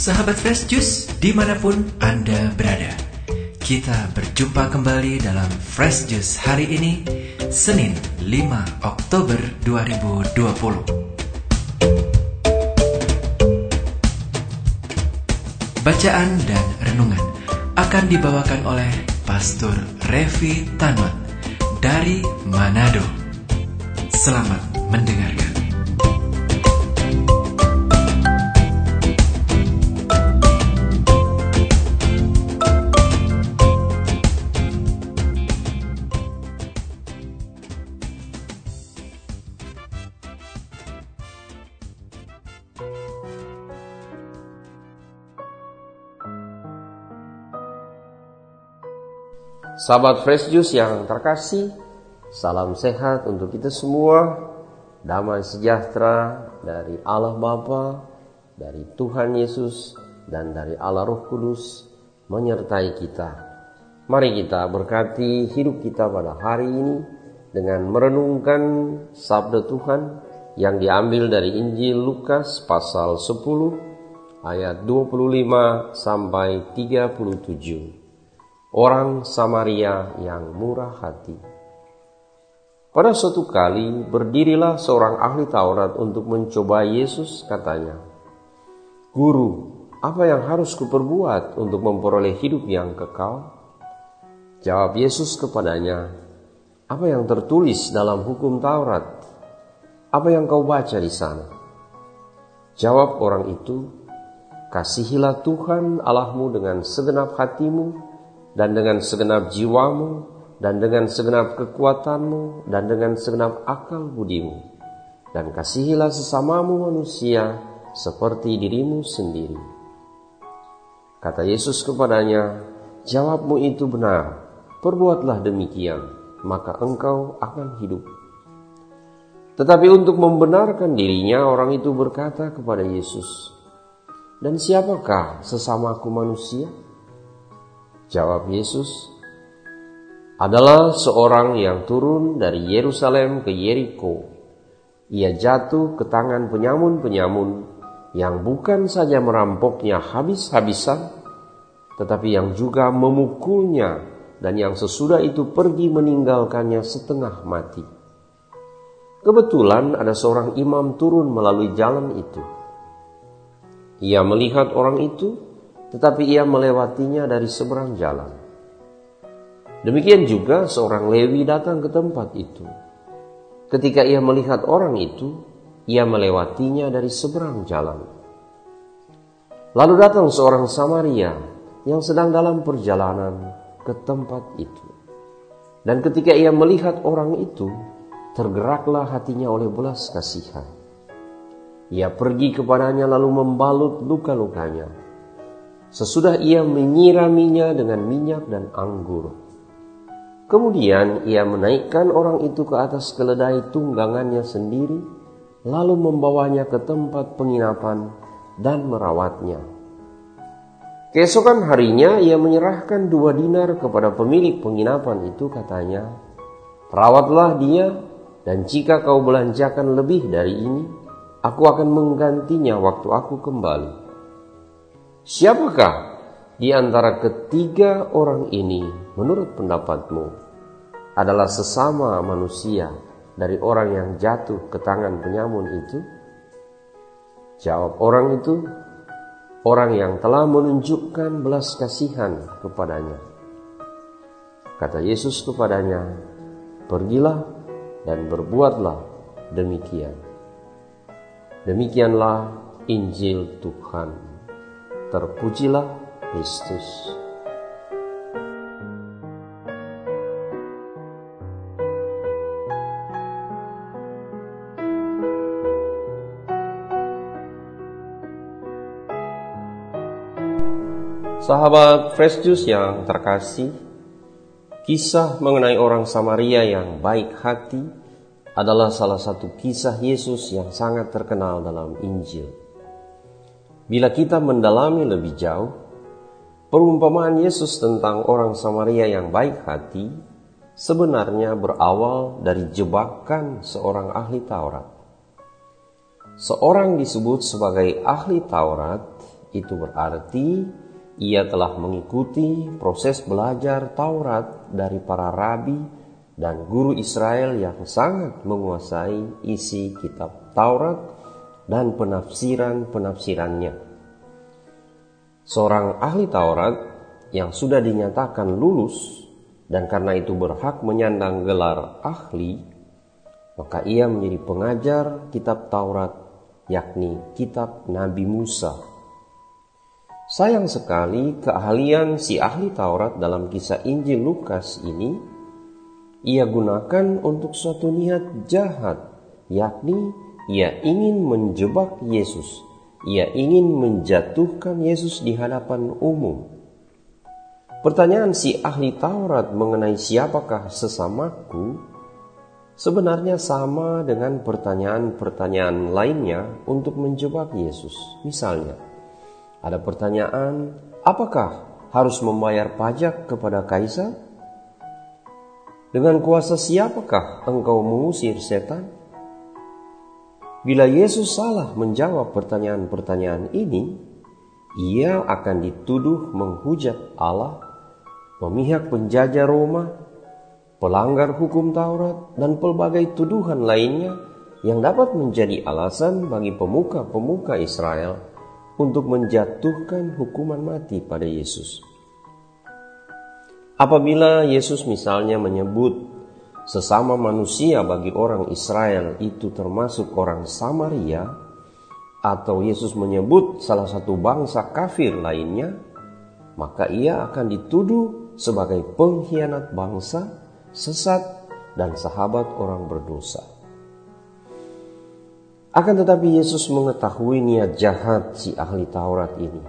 Sahabat Fresh Juice di mana pun Anda berada. Kita berjumpa kembali dalam Fresh Juice hari ini Senin 5 Oktober 2020 Bacaan dan renungan akan dibawakan oleh Pastor Revi Tanot dari Manado. Selamat mendengarkan Sahabat Fresh Juice yang terkasih, salam sehat untuk kita semua, damai sejahtera dari Allah Bapa, dari Tuhan Yesus, dan dari Allah Roh Kudus menyertai kita. Mari kita berkati hidup kita pada hari ini dengan merenungkan sabda Tuhan yang diambil dari Injil Lukas pasal 10 ayat 25 sampai 37 orang Samaria yang murah hati. Pada suatu kali berdirilah seorang ahli Taurat untuk mencoba Yesus katanya, Guru, apa yang harus kuperbuat untuk memperoleh hidup yang kekal? Jawab Yesus kepadanya, apa yang tertulis dalam hukum Taurat? Apa yang kau baca di sana? Jawab orang itu, kasihilah Tuhan Allahmu dengan segenap hatimu, dan dengan segenap jiwamu, dan dengan segenap kekuatanmu, dan dengan segenap akal budimu. Dan kasihilah sesamamu manusia seperti dirimu sendiri. Kata Yesus kepadanya, jawabmu itu benar, perbuatlah demikian, maka engkau akan hidup. Tetapi untuk membenarkan dirinya, orang itu berkata kepada Yesus, "Dan siapakah sesamaku manusia?" Jawab Yesus, adalah seorang yang turun dari Yerusalem ke Yeriko. Ia jatuh ke tangan penyamun-penyamun yang bukan saja merampoknya habis-habisan, tetapi yang juga memukulnya dan yang sesudah itu pergi meninggalkannya setengah mati. Kebetulan ada seorang imam turun melalui jalan itu. Ia melihat orang itu, tetapi ia melewatinya dari seberang jalan. Demikian juga seorang Lewi datang ke tempat itu. Ketika ia melihat orang itu, ia melewatinya dari seberang jalan. Lalu datang seorang Samaria yang sedang dalam perjalanan ke tempat itu. Dan ketika ia melihat orang itu, tergeraklah hatinya oleh belas kasihan. Ia pergi kepadanya lalu membalut luka-lukanya sesudah ia menyiraminya dengan minyak dan anggur. Kemudian ia menaikkan orang itu ke atas keledai tunggangannya sendiri, lalu membawanya ke tempat penginapan dan merawatnya. Keesokan harinya ia menyerahkan dua dinar kepada pemilik penginapan itu katanya, Rawatlah dia dan jika kau belanjakan lebih dari ini, aku akan menggantinya waktu aku kembali. Siapakah di antara ketiga orang ini menurut pendapatmu adalah sesama manusia dari orang yang jatuh ke tangan penyamun itu? Jawab orang itu, orang yang telah menunjukkan belas kasihan kepadanya. Kata Yesus kepadanya, "Pergilah dan berbuatlah demikian." Demikianlah Injil Tuhan. Terpujilah Kristus. Sahabat Fresh Juice yang terkasih, kisah mengenai orang Samaria yang baik hati adalah salah satu kisah Yesus yang sangat terkenal dalam Injil. Bila kita mendalami lebih jauh, perumpamaan Yesus tentang orang Samaria yang baik hati sebenarnya berawal dari jebakan seorang ahli Taurat. Seorang disebut sebagai ahli Taurat Itu berarti ia telah mengikuti proses belajar Taurat dari para rabi dan guru Israel yang sangat menguasai isi kitab Taurat dan penafsiran-penafsirannya. Seorang ahli Taurat yang sudah dinyatakan lulus dan karena itu berhak menyandang gelar ahli, maka ia menjadi pengajar kitab Taurat, yakni kitab Nabi Musa Sayang sekali keahlian si ahli Taurat dalam kisah Injil Lukas ini ia gunakan untuk suatu niat jahat, yakni ia ingin menjebak Yesus. Ia ingin menjatuhkan Yesus di hadapan umum. Pertanyaan si ahli Taurat mengenai siapakah sesamaku sebenarnya sama dengan pertanyaan-pertanyaan lainnya untuk menjebak Yesus. Misalnya, ada pertanyaan, apakah harus membayar pajak kepada kaisar? Dengan kuasa siapakah engkau mengusir setan? Bila Yesus salah menjawab pertanyaan-pertanyaan ini, ia akan dituduh menghujat Allah, memihak penjajah Roma, pelanggar hukum Taurat, dan pelbagai tuduhan lainnya yang dapat menjadi alasan bagi pemuka-pemuka Israel untuk menjatuhkan hukuman mati pada Yesus. Apabila Yesus misalnya menyebut sesama manusia bagi orang Israel itu termasuk orang Samaria, atau Yesus menyebut salah satu bangsa kafir lainnya, maka ia akan dituduh sebagai pengkhianat bangsa, sesat, dan sahabat orang berdosa. Akan tetapi Yesus mengetahui niat jahat si ahli Taurat ini.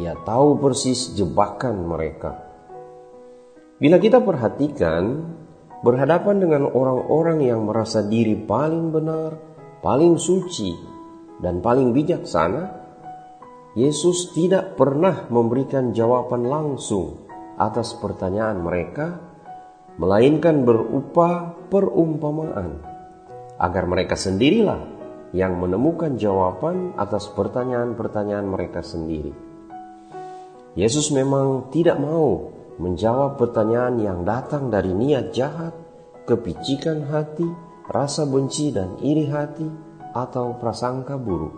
Ia tahu persis jebakan mereka. Bila kita perhatikan, berhadapan dengan orang-orang yang merasa diri paling benar, paling suci, dan paling bijaksana, Yesus tidak pernah memberikan jawaban langsung atas pertanyaan mereka, melainkan berupa perumpamaan agar mereka sendirilah yang menemukan jawaban atas pertanyaan-pertanyaan mereka sendiri. Yesus memang tidak mau menjawab pertanyaan yang datang dari niat jahat, kepicikan hati, rasa benci dan iri hati, atau prasangka buruk.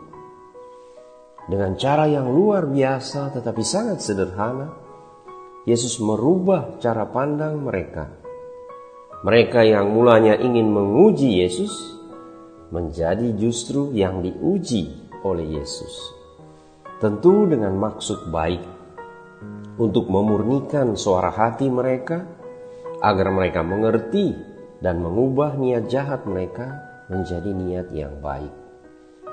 Dengan cara yang luar biasa tetapi sangat sederhana, Yesus merubah cara pandang mereka. Mereka yang mulanya ingin menguji Yesus menjadi justru yang diuji oleh Yesus. Tentu dengan maksud baik untuk memurnikan suara hati mereka agar mereka mengerti dan mengubah niat jahat mereka menjadi niat yang baik.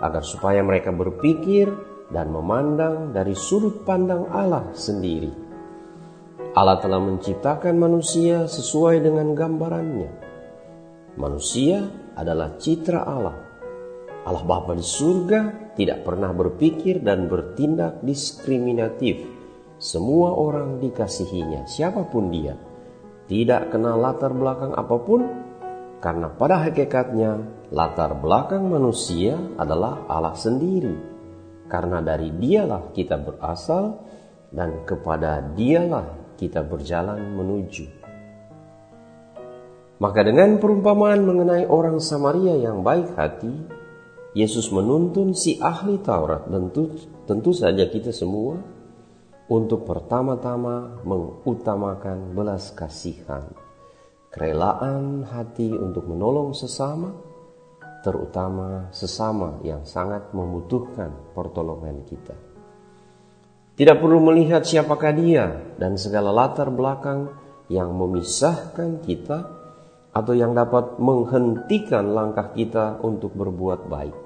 Agar supaya mereka berpikir dan memandang dari sudut pandang Allah sendiri. Allah telah menciptakan manusia sesuai dengan gambarannya. Manusia adalah citra Allah. Allah Bapa di surga tidak pernah berpikir dan bertindak diskriminatif. Semua orang dikasihinya, siapa pun dia. Tidak kenal latar belakang apa pun, karena pada hakikatnya latar belakang manusia adalah Allah sendiri. Karena dari dialah kita berasal dan kepada dialah kita berjalan menuju. Maka dengan perumpamaan mengenai orang Samaria yang baik hati, Yesus menuntun si ahli Taurat tentu, tentu saja kita semua untuk pertama-tama mengutamakan belas kasihan, kerelaan hati untuk menolong sesama, terutama sesama yang sangat membutuhkan pertolongan kita. Tidak perlu melihat siapakah dia dan segala latar belakang yang memisahkan kita atau yang dapat menghentikan langkah kita untuk berbuat baik.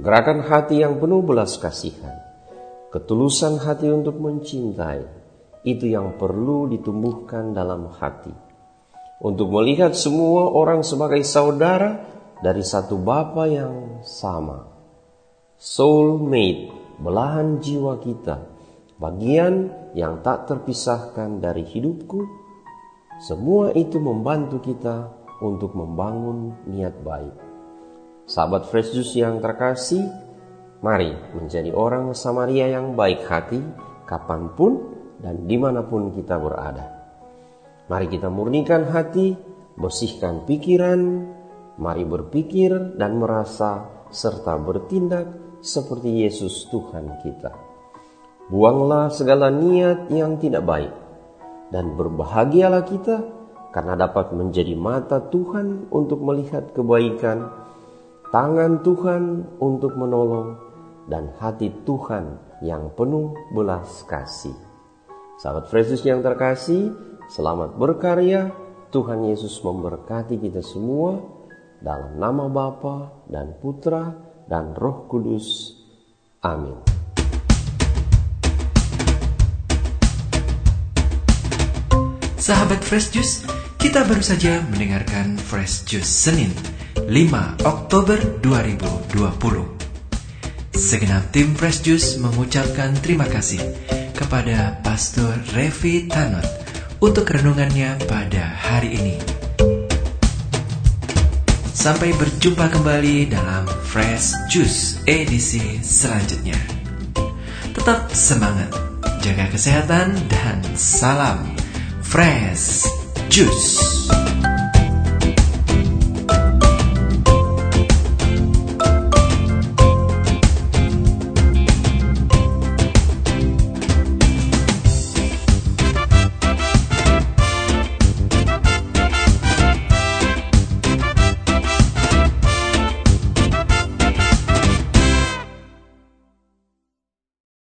Gerakan hati yang penuh belas kasihan, ketulusan hati untuk mencintai, itu yang perlu ditumbuhkan dalam hati. Untuk melihat semua orang sebagai saudara dari satu Bapa yang sama. Soulmate, belahan jiwa kita, bagian yang tak terpisahkan dari hidupku semua itu membantu kita untuk membangun niat baik. Sahabat Fresh Juice yang terkasih, Mari menjadi orang Samaria yang baik hati, kapan pun dan di mana pun kita berada. Mari kita murnikan hati, bersihkan pikiran, mari berpikir dan merasa serta bertindak seperti Yesus Tuhan kita. Buanglah segala niat yang tidak baik, dan berbahagialah kita karena dapat menjadi mata Tuhan untuk melihat kebaikan, tangan Tuhan untuk menolong, dan hati Tuhan yang penuh belas kasih. Sahabat Yesus yang terkasih, selamat berkarya. Tuhan Yesus memberkati kita semua dalam nama Bapa dan Putra dan Roh Kudus. Amin. Sahabat Fresh Juice, kita baru saja mendengarkan Fresh Juice Senin 5 Oktober 2020. Segenap tim Fresh Juice mengucapkan terima kasih kepada Pastor Revi Tanot untuk renungannya pada hari ini. Sampai berjumpa kembali dalam Fresh Juice edisi selanjutnya. Tetap semangat, jaga kesehatan, dan salam Fresh Juice.